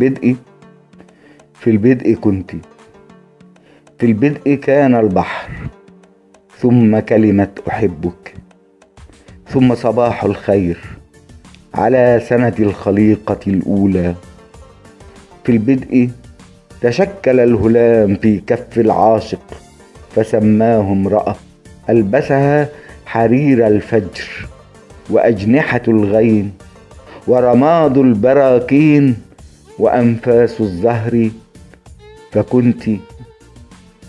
البدء في البدء كنت. في البدء كان البحر ثم كلمة أحبك ثم صباح الخير على سند الخليقة الأولى. في البدء تشكل الهلام في كف العاشق فسماه امرأة ألبسها حرير الفجر وأجنحة الغيم ورماد البراكين وأنفاس الزهر فكنت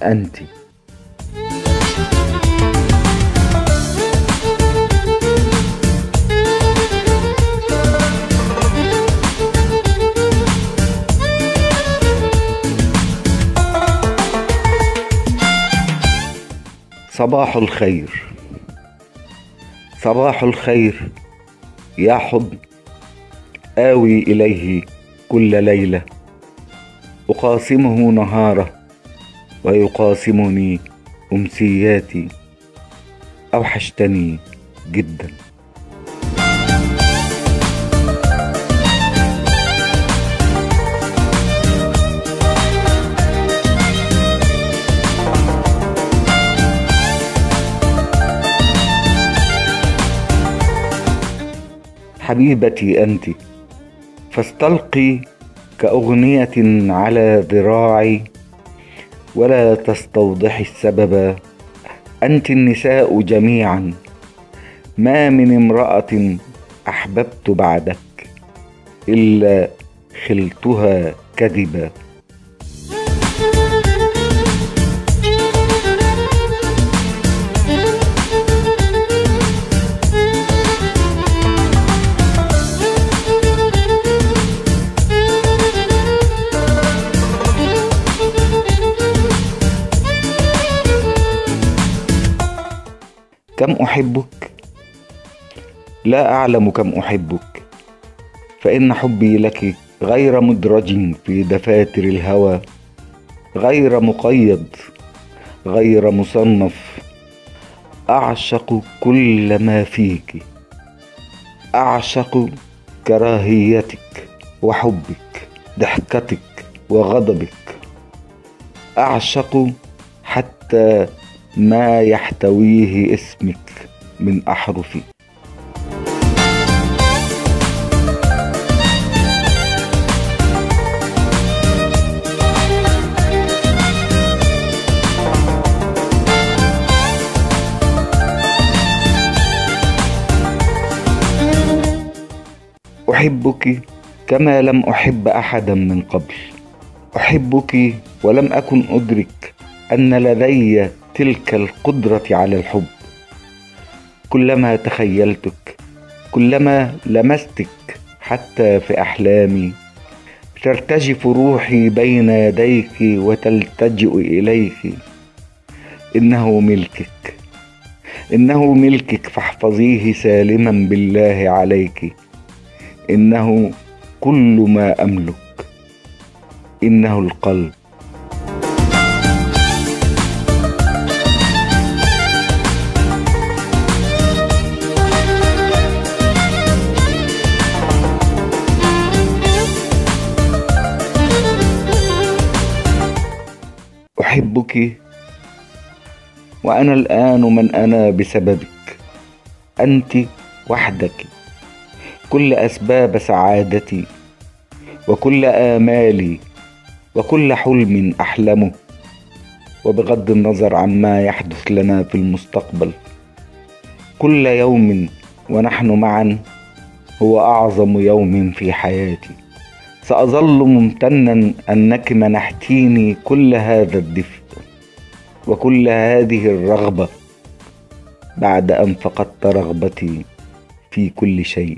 أنتِ. صباح الخير. صباح الخير يا حضن آوي إليه كل ليلة. أقاسمه نهارة ويقاسمني أمسياتي. أوحشتني جدا. حبيبتي انت. فاستلقي كأغنية على ذراعي ولا تستوضحي السبب. أنت النساء جميعا. ما من امرأة أحببت بعدك إلا خلتها كذبا. كم أحبك. لا أعلم كم أحبك. فإن حبي لك غير مدرج في دفاتر الهوى. غير مقيد غير مصنف. أعشق كل ما فيك. أعشق كراهيتك وحبك ضحكتك وغضبك. أعشق حتى ما يحتويه اسمك من أحرف. أحبك كما لم أحب أحدا من قبل. أحبك ولم أكن أدرك أن لدي تلك القدرة على الحب. كلما تخيلتك كلما لمستك حتى في أحلامي ترتجف روحي بين يديك وتلتجئ إليك. إنه ملكك. إنه ملكك فاحفظيه سالما بالله عليك. إنه كل ما أملك. إنه القلب. أحبك وأنا الآن من أنا بسببك. أنت وحدك. كل أسباب سعادتي وكل آمالي وكل حلم أحلمه. وبغض النظر عما يحدث لنا في المستقبل. كل يوم ونحن معا هو أعظم يوم في حياتي. سأظل ممتنا أنك منحتيني كل هذا الدفء وكل هذه الرغبة بعد أن فقدت رغبتي في كل شيء.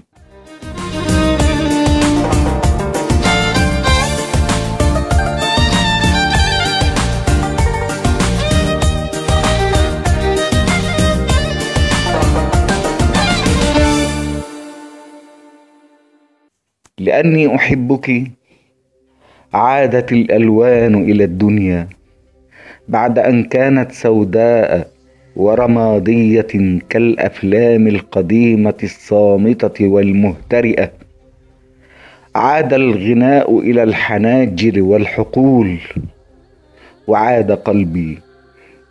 لأني أحبك. عادت الألوان إلى الدنيا بعد أن كانت سوداء ورمادية كالأفلام القديمة الصامتة والمهترئة. عاد الغناء إلى الحناجر والحقول وعاد قلبي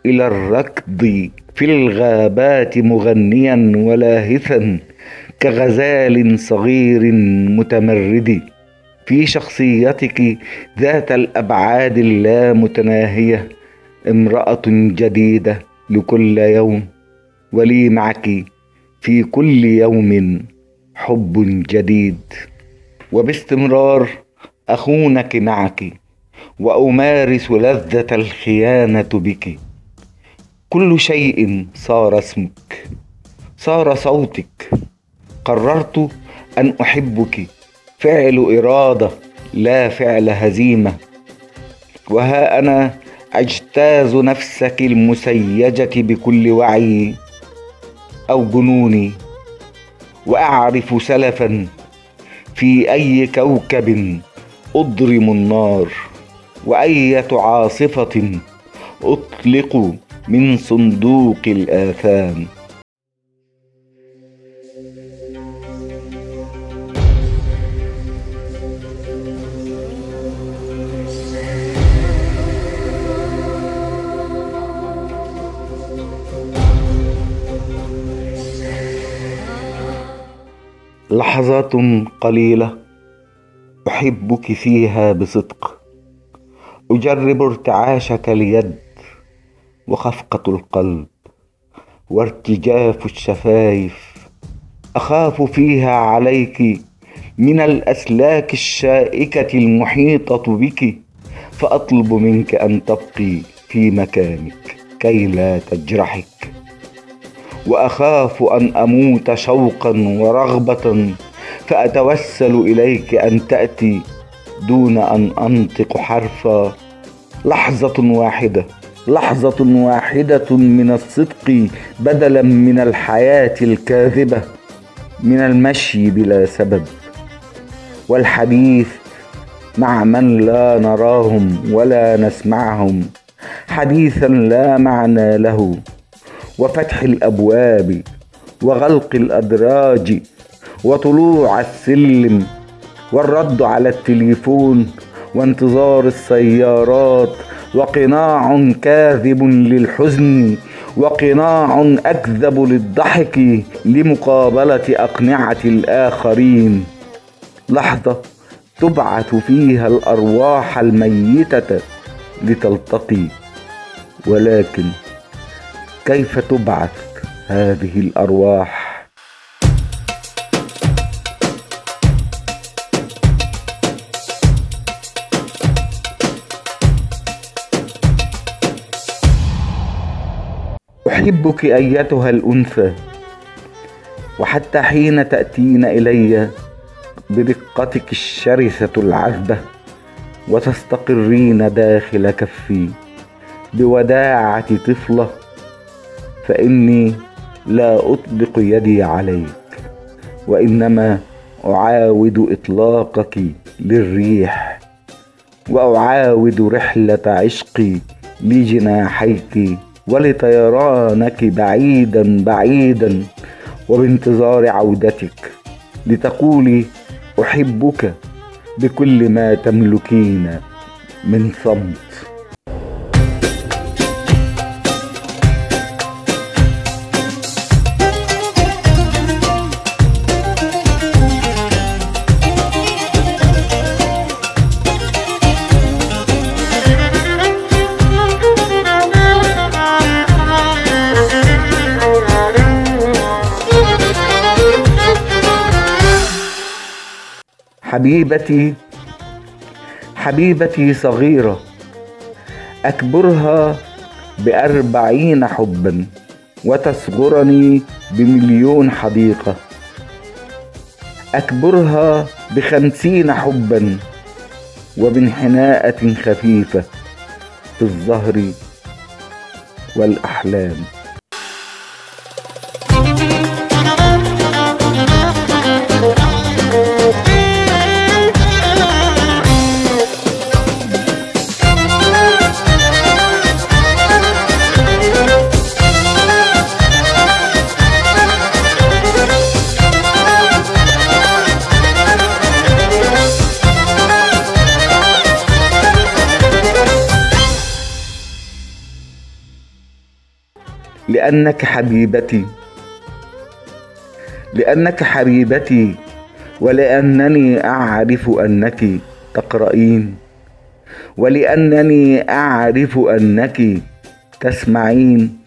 إلى الركض في الغابات مغنيا ولاهثا. كغزال صغير متمرد. في شخصيتك ذات الأبعاد اللامتناهية امرأة جديدة لكل يوم. ولي معك في كل يوم حب جديد. وباستمرار أخونك معك وأمارس لذة الخيانة بك. كل شيء صار اسمك صار صوتك. قررت أن أحبك. فعل إرادة لا فعل هزيمة. وها أنا أجتاز نفسك المسيجة بكل وعي أو جنوني. وأعرف سلفا في أي كوكب أضرم النار. وايه عاصفه أطلق من صندوق الآثام. لحظات قليلة أحبك فيها بصدق. أجرب ارتعاشك اليد وخفقة القلب وارتجاف الشفايف. أخاف فيها عليك من الأسلاك الشائكة المحيطة بك فأطلب منك أن تبقي في مكانك كي لا تجرحك. وأخاف أن أموت شوقا ورغبة فأتوسل إليك أن تأتي دون أن أنطق حرفا. لحظة واحدة لحظة واحدة من الصدق بدلا من الحياة الكاذبة من المشي بلا سبب. والحديث مع من لا نراهم ولا نسمعهم حديثا لا معنى له. وفتح الأبواب وغلق الأدراج وطلوع السلم والرد على التليفون وانتظار السيارات وقناع كاذب للحزن وقناع أكذب للضحك لمقابلة أقنعة الآخرين. لحظة تبعث فيها الأرواح الميتة لتلتقي ولكن كيف تبعث هذه الأرواح؟ أحبك أيتها الأنثى وحتى حين تأتين إلي برقتك الشرسة العذبة وتستقرين داخل كفي بوداعة طفلة. فإني لا أطبق يدي عليك وإنما أعاود إطلاقك للريح وأعاود رحلة عشقي لجناحيك ولطيرانك بعيدا بعيدا وبانتظار عودتك لتقولي أحبك بكل ما تملكين من صمت. حبيبتي حبيبتي صغيرة أكبرها بأربعين حبا وتصغرني بمليون حديقة. أكبرها بخمسين حبا وبانحناءة خفيفة في الظهر والأحلام. لأنك حبيبتي. لأنك حبيبتي. ولأنني أعرف أنك تقرأين ولأنني أعرف أنك تسمعين.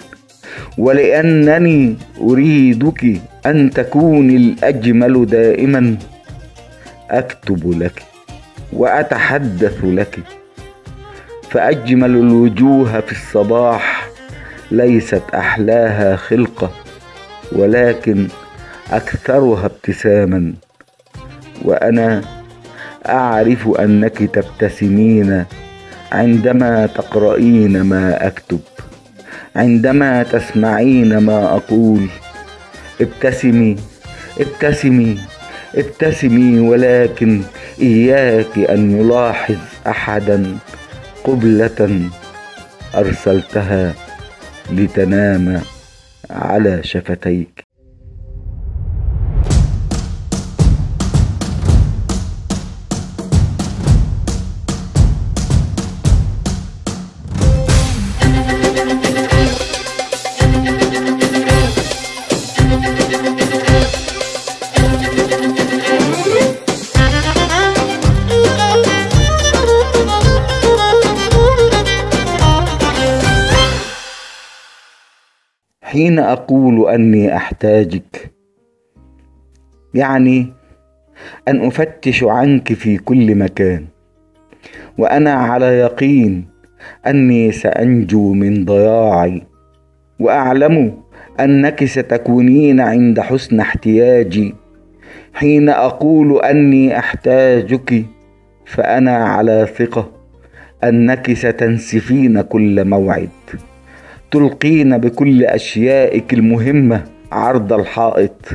ولأنني أريدك أن تكوني الأجمل دائما. أكتب لك وأتحدث لك. فأجمل الوجوه في الصباح. ليست أحلاها خلقة ولكن أكثرها ابتساما. وأنا أعرف أنك تبتسمين عندما تقرأين ما أكتب عندما تسمعين ما أقول. ابتسمي ابتسمي ابتسمي ولكن إياك أن يلاحظ أحدا قبلة أرسلتها. لتنام على شفتيك. حين أقول أني أحتاجك. يعني أن أفتش عنك في كل مكان. وأنا على يقين أني سأنجو من ضياعي. وأعلم أنك ستكونين عند حسن احتياجي. حين أقول أني أحتاجك فأنا على ثقة أنك ستنسفين كل موعد. تلقين بكل أشيائك المهمة عرض الحائط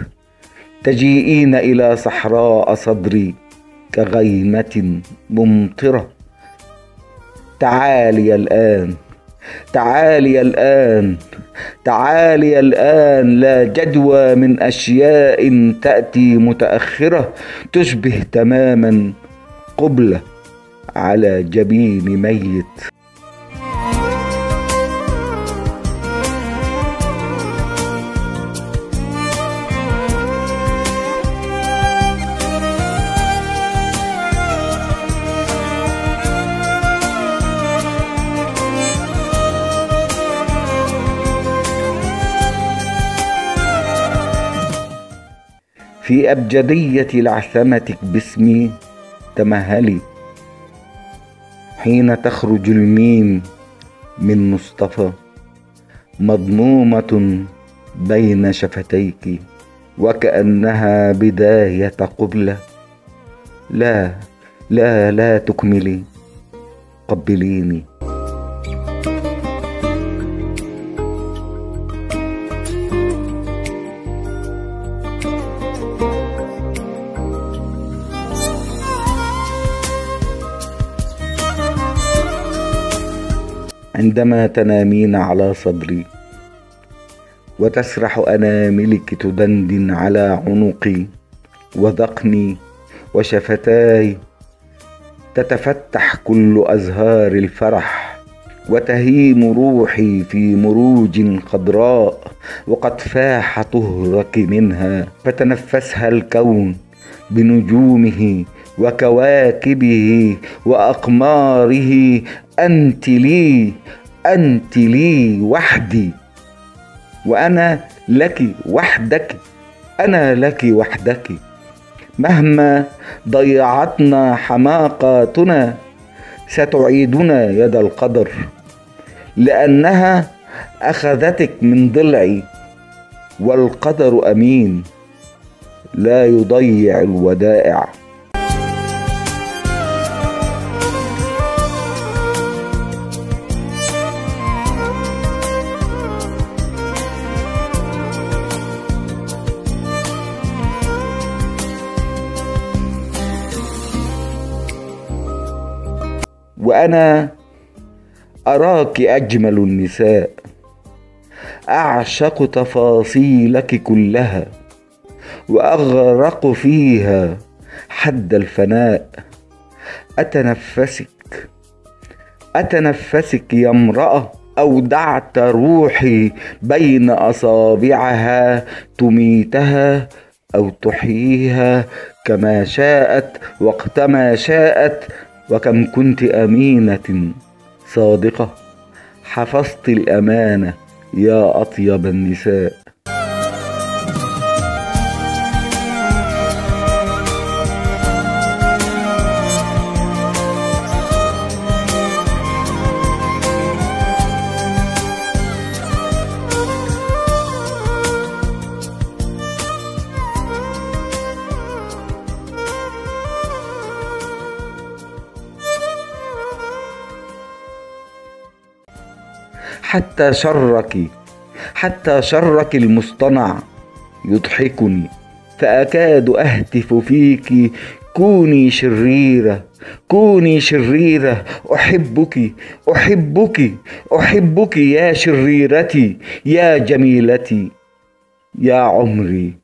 تجيئين إلى صحراء صدري كغيمة ممطرة. تعالي الآن تعالي الآن تعالي الآن. لا جدوى من أشياء تأتي متأخرة تشبه تماما قبله على جبين ميت. في أبجدية لعثمتك باسمي تمهلي حين تخرج الميم من مصطفى مضمومة بين شفتيك وكأنها بداية قبلة لا لا لا تكملي قبليني. عندما تنامين على صدري. وتسرح أناملك تدندن على عنقي. وذقني وشفتاي. تتفتح كل أزهار الفرح. وتهيم روحي في مروج خضراء. وقد فاح طهرك منها. فتنفسها الكون بنجومه وكواكبه وأقماره. أنت لي أنت لي وحدي. وأنا لك وحدك أنا لك وحدك. مهما ضيعتنا حماقاتنا ستعيدنا يد القدر. لأنها أخذتك من ضلعي والقدر أمين. لا يضيع الودائع. وأنا أراك أجمل النساء. أعشق تفاصيلك كلها وأغرق فيها حد الفناء. أتنفسك أتنفسك يا امرأة أودعت روحي بين أصابعها تميتها أو تحييها كما شاءت وقتما شاءت. وكم كنت أمينة صادقة حفظت الأمانة يا أطيب النساء. حتى شرك حتى شرك المصطنع. يضحكني فأكاد أهتف فيك. كوني شريرة كوني شريرة. أحبك أحبك أحبك يا شريرتي يا جميلتي يا عمري.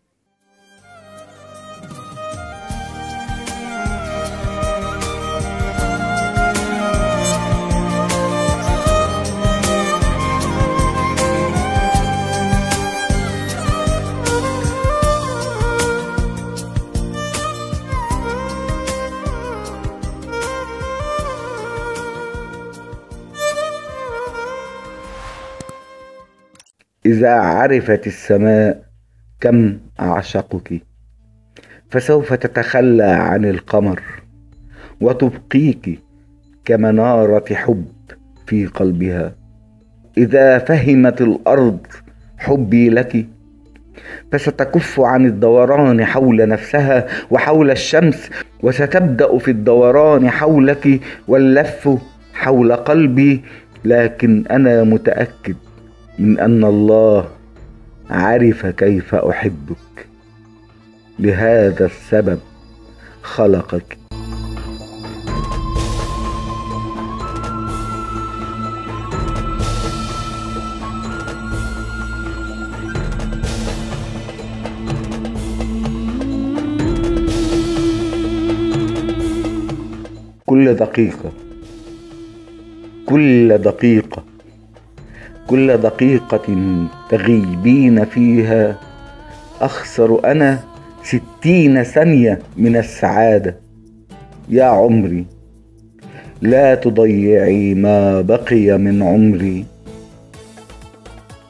إذا عرفت السماء كم أعشقك؟ فسوف تتخلى عن القمر وتبقيك كمنارة حب في قلبها. إذا فهمت الأرض حبي لك فستكف عن الدوران حول نفسها وحول الشمس وستبدأ في الدوران حولك واللف حول قلبي لكن أنا متأكد من أن الله عرف كيف أحبك. لهذا السبب خلقك. كل دقيقة. كل دقيقة. كل دقيقة تغيبين فيها. أخسر أنا ستين ثانية من السعادة. يا عمري لا تضيعي ما بقي من عمري.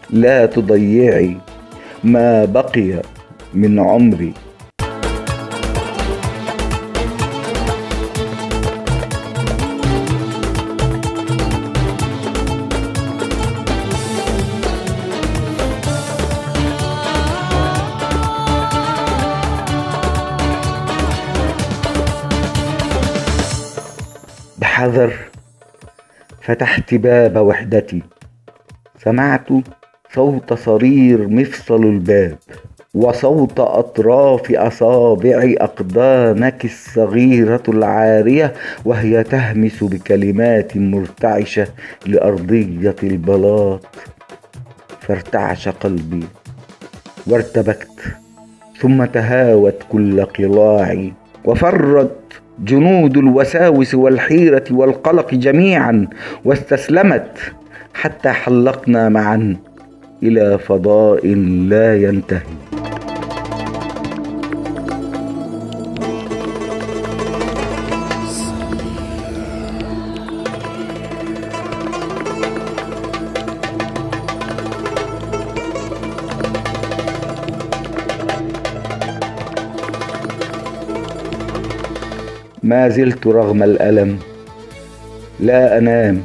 لا تضيعي ما بقي من عمري. بحذر فتحت باب وحدتي. سمعت صوت صرير مفصل الباب وصوت أطراف أصابع أقدامك الصغيرة العارية وهي تهمس بكلمات مرتعشة لأرضية البلاط. فارتعش قلبي وارتبكت ثم تهاوت كل قلاعي وفرت جنود الوساوس والحيرة والقلق جميعا واستسلمت حتى حلقنا معا إلى فضاء لا ينتهي. ما زلت رغم الألم. لا أنام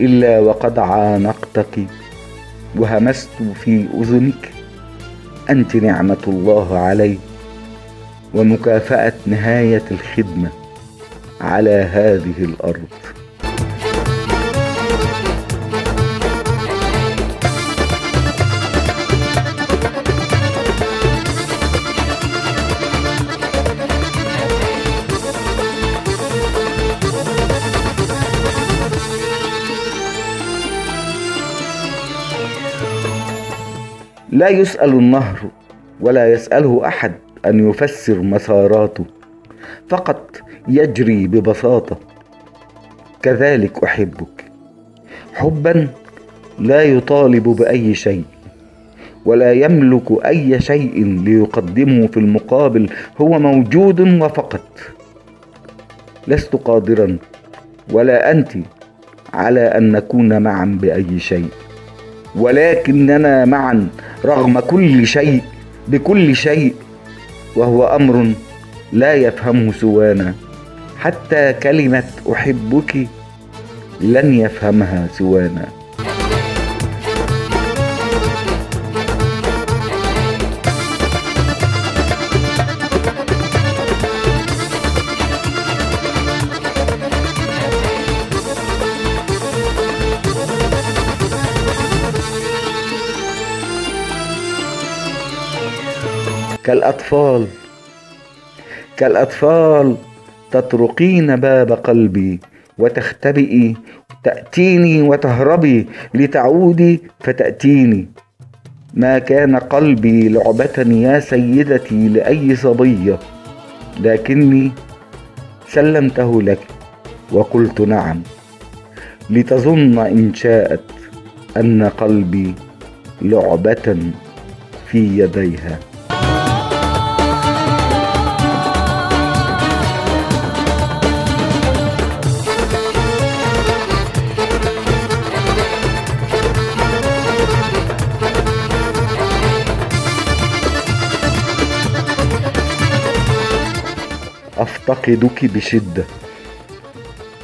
إلا وقد عانقتك وهمست في أذنك. أنت نعمة الله علي ومكافأة نهاية الخدمة على هذه الأرض. لا يسأل النهر ولا يسأله أحد أن يفسر مساراته فقط يجري ببساطة كذلك أحبك. حبا لا يطالب بأي شيء ولا يملك أي شيء ليقدمه في المقابل هو موجود وفقط. لست قادرا ولا أنت على أن نكون معا بأي شيء. ولكننا معا رغم كل شيء بكل شيء وهو أمر لا يفهمه سوانا. حتى كلمة أحبك لن يفهمها سوانا. كالأطفال. كالأطفال تطرقين باب قلبي وتختبئي تأتيني وتهربي لتعودي فتأتيني. ما كان قلبي لعبة يا سيدتي لأي صبية لكني سلمته لك وقلت نعم. لتظن إن شاءت أن قلبي لعبة في يديها. أفتقدك بشدة.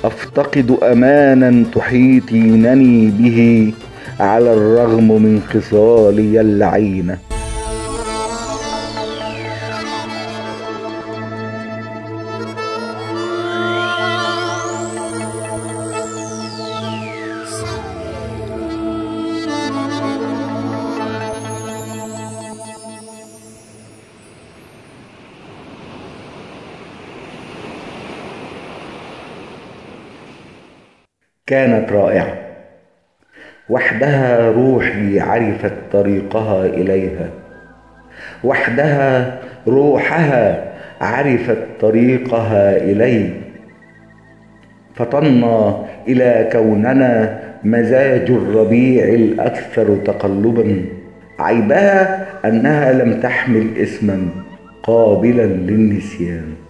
أفتقد أمانا تحيطينني به على الرغم من خصالي اللعينه كانت رائعة. وحدها روحي عرفت طريقها إليها. وحدها روحها عرفت طريقها إلي. فطنا إلى كوننا مزاج الربيع الأكثر تقلبا. عيبها أنها لم تحمل اسما قابلا للنسيان.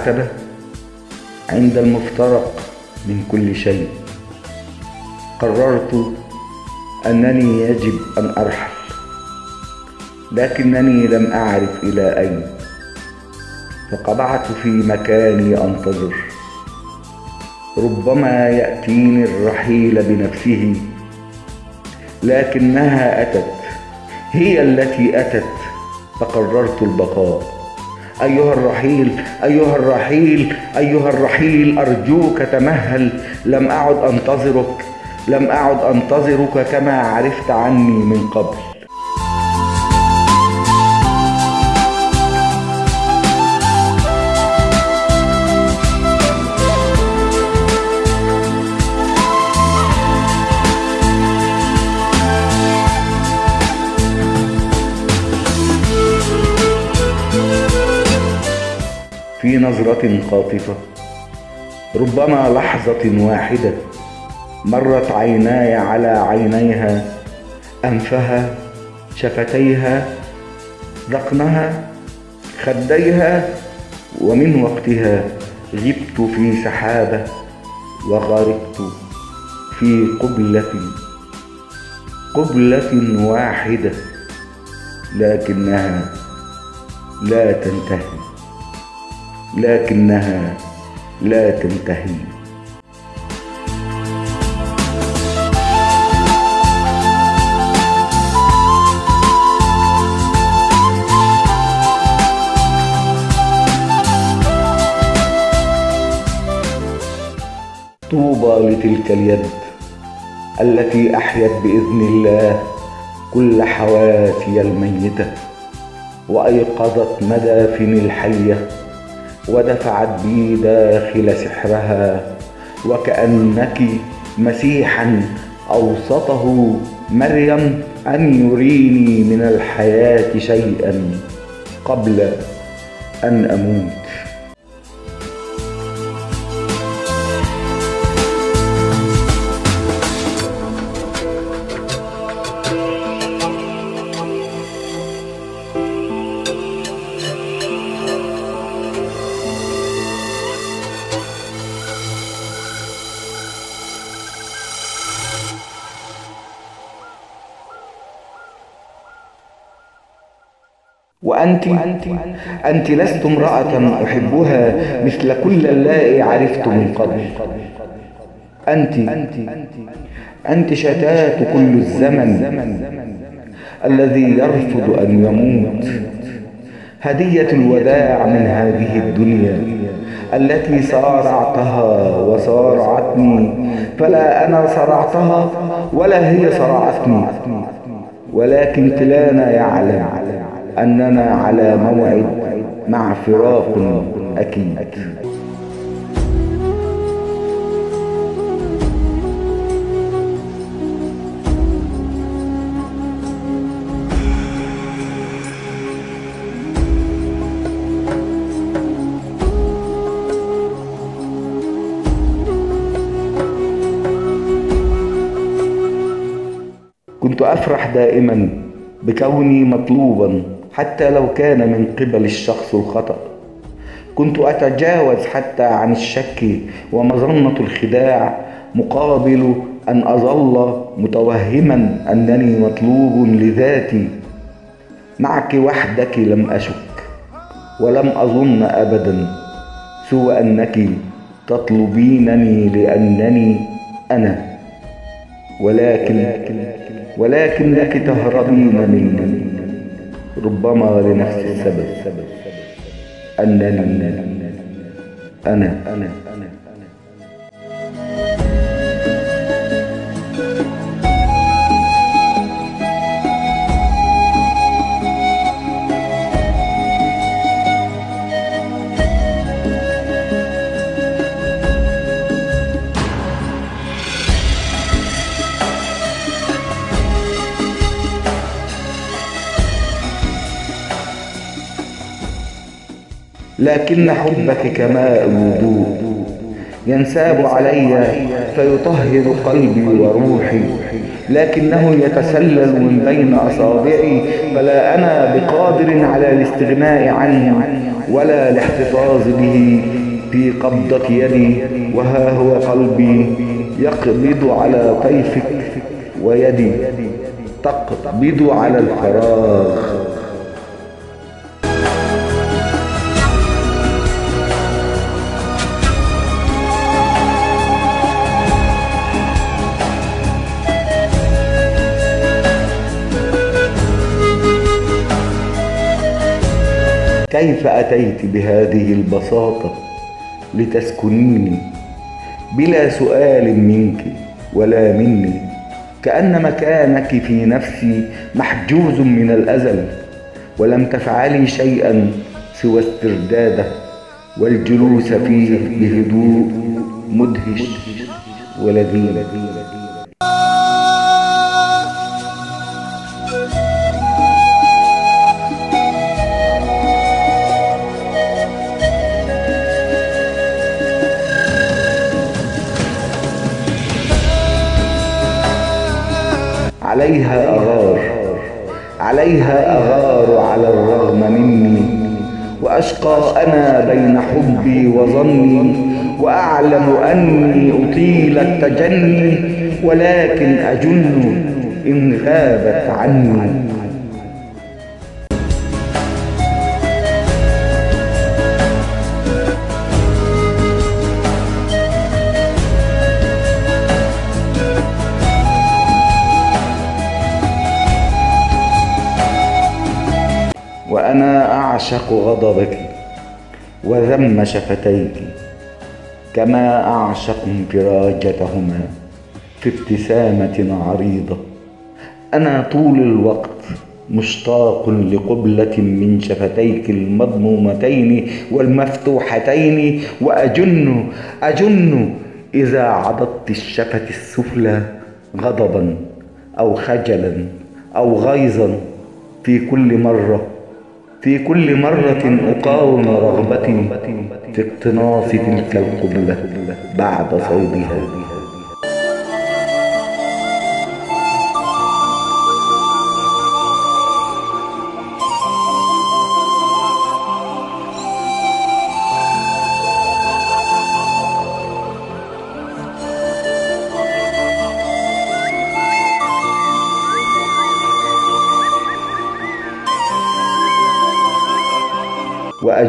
العتبة عند المفترق من كل شيء. قررت أنني يجب أن أرحل لكنني لم أعرف إلى أين. فقبعت في مكاني أنتظر. ربما يأتيني الرحيل بنفسه لكنها أتت هي التي أتت فقررت البقاء. أيها الرحيل أيها الرحيل أيها الرحيل أرجوك تمهل. لم أعد أنتظرك لم أعد أنتظرك كما عرفت عني من قبل. في نظرة قاطفة ربما لحظة واحدة مرت عيناي على عينيها أنفها شفتيها ذقنها خديها ومن وقتها غبت في سحابة وغرقت في قبلة قبلة واحدة لكنها لا تنتهي. لكنها لا تنتهي. طوبى لتلك اليد التي أحيت بإذن الله كل حواسي الميتة وأيقظت مدافن الحية. ودفعت بي داخل سحرها وكأنك مسيحا أوسطه مريم أن يريني من الحياة شيئا قبل أن أموت. وأنت أنت لست امرأة أحبها مثل كل اللائي عرفت من قبل. أنت أنت شتات كل الزمن الذي يرفض أن يموت. هدية الوداع من هذه الدنيا التي صارعتها وصارعتني. فلا أنا صرعتها ولا هي صرعتني ولكن كلانا يعلم. أننا على موعد مع فراق أكيد. كنت أفرح دائما بكوني مطلوبا حتى لو كان من قبل الشخص الخطأ. كنت أتجاوز حتى عن الشك ومظنة الخداع مقابل أن أظل متوهما أنني مطلوب لذاتي. معك وحدك لم أشك ولم أظن أبدا سوى أنك تطلبينني لأنني أنا. ولكن ولكنك تهربين مني. ربما لنفس السبب. أنني أنا أنا لكن حبك كماء الوضوء ينساب علي فيطهر قلبي وروحي. لكنه يتسلل من بين أصابعي فلا أنا بقادر على الاستغناء عنه ولا الاحتفاظ به في قبضة يدي. وها هو قلبي يقبض على طيفك ويدي تقبض على الفراغ. كيف أتيت بهذه البساطة لتسكنيني؟ بلا سؤال منك ولا مني كأن مكانك في نفسي محجوز من الأزل ولم تفعلي شيئا سوى استرداده والجلوس فيه بهدوء مدهش ولذيذ عليها أغار. عليها أغار على الرغم مني. وأشقى أنا بين حبي وظني. وأعلم أني أطيل التجني. ولكن أجن إن غابت عني. أعشق غضبك وذم شفتيك كما أعشق انفراجتهما في ابتسامة عريضة. أنا طول الوقت مشتاق لقبلة من شفتيك المضمومتين والمفتوحتين وأجن أجن إذا عضدت الشفة السفلى غضبا أو خجلا أو غيظا في كل مرة. في كل مرة أقاوم رغبتي في اقتناص تلك القبلة بعد صيدها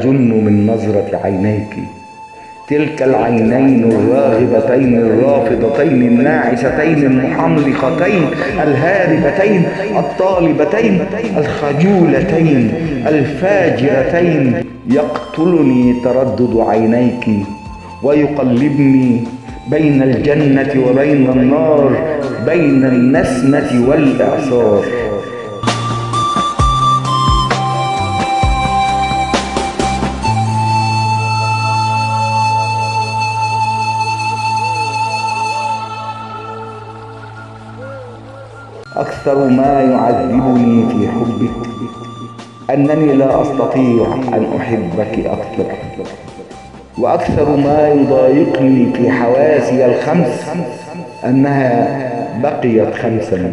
وأجن من نظرة عينيك. تلك العينين الراغبتين الرافضتين الناعستين المحملقتين الهاربتين الطالبتين الخجولتين الفاجرتين. يقتلني تردد عينيك ويقلبني بين الجنة وبين النار بين النسمة والإعصار. أكثر ما يعذبني في حبك أنني لا أستطيع أن أحبك أكثر وأكثر ما يضايقني في حواسي الخمس أنها بقيت خمسا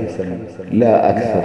لا أكثر.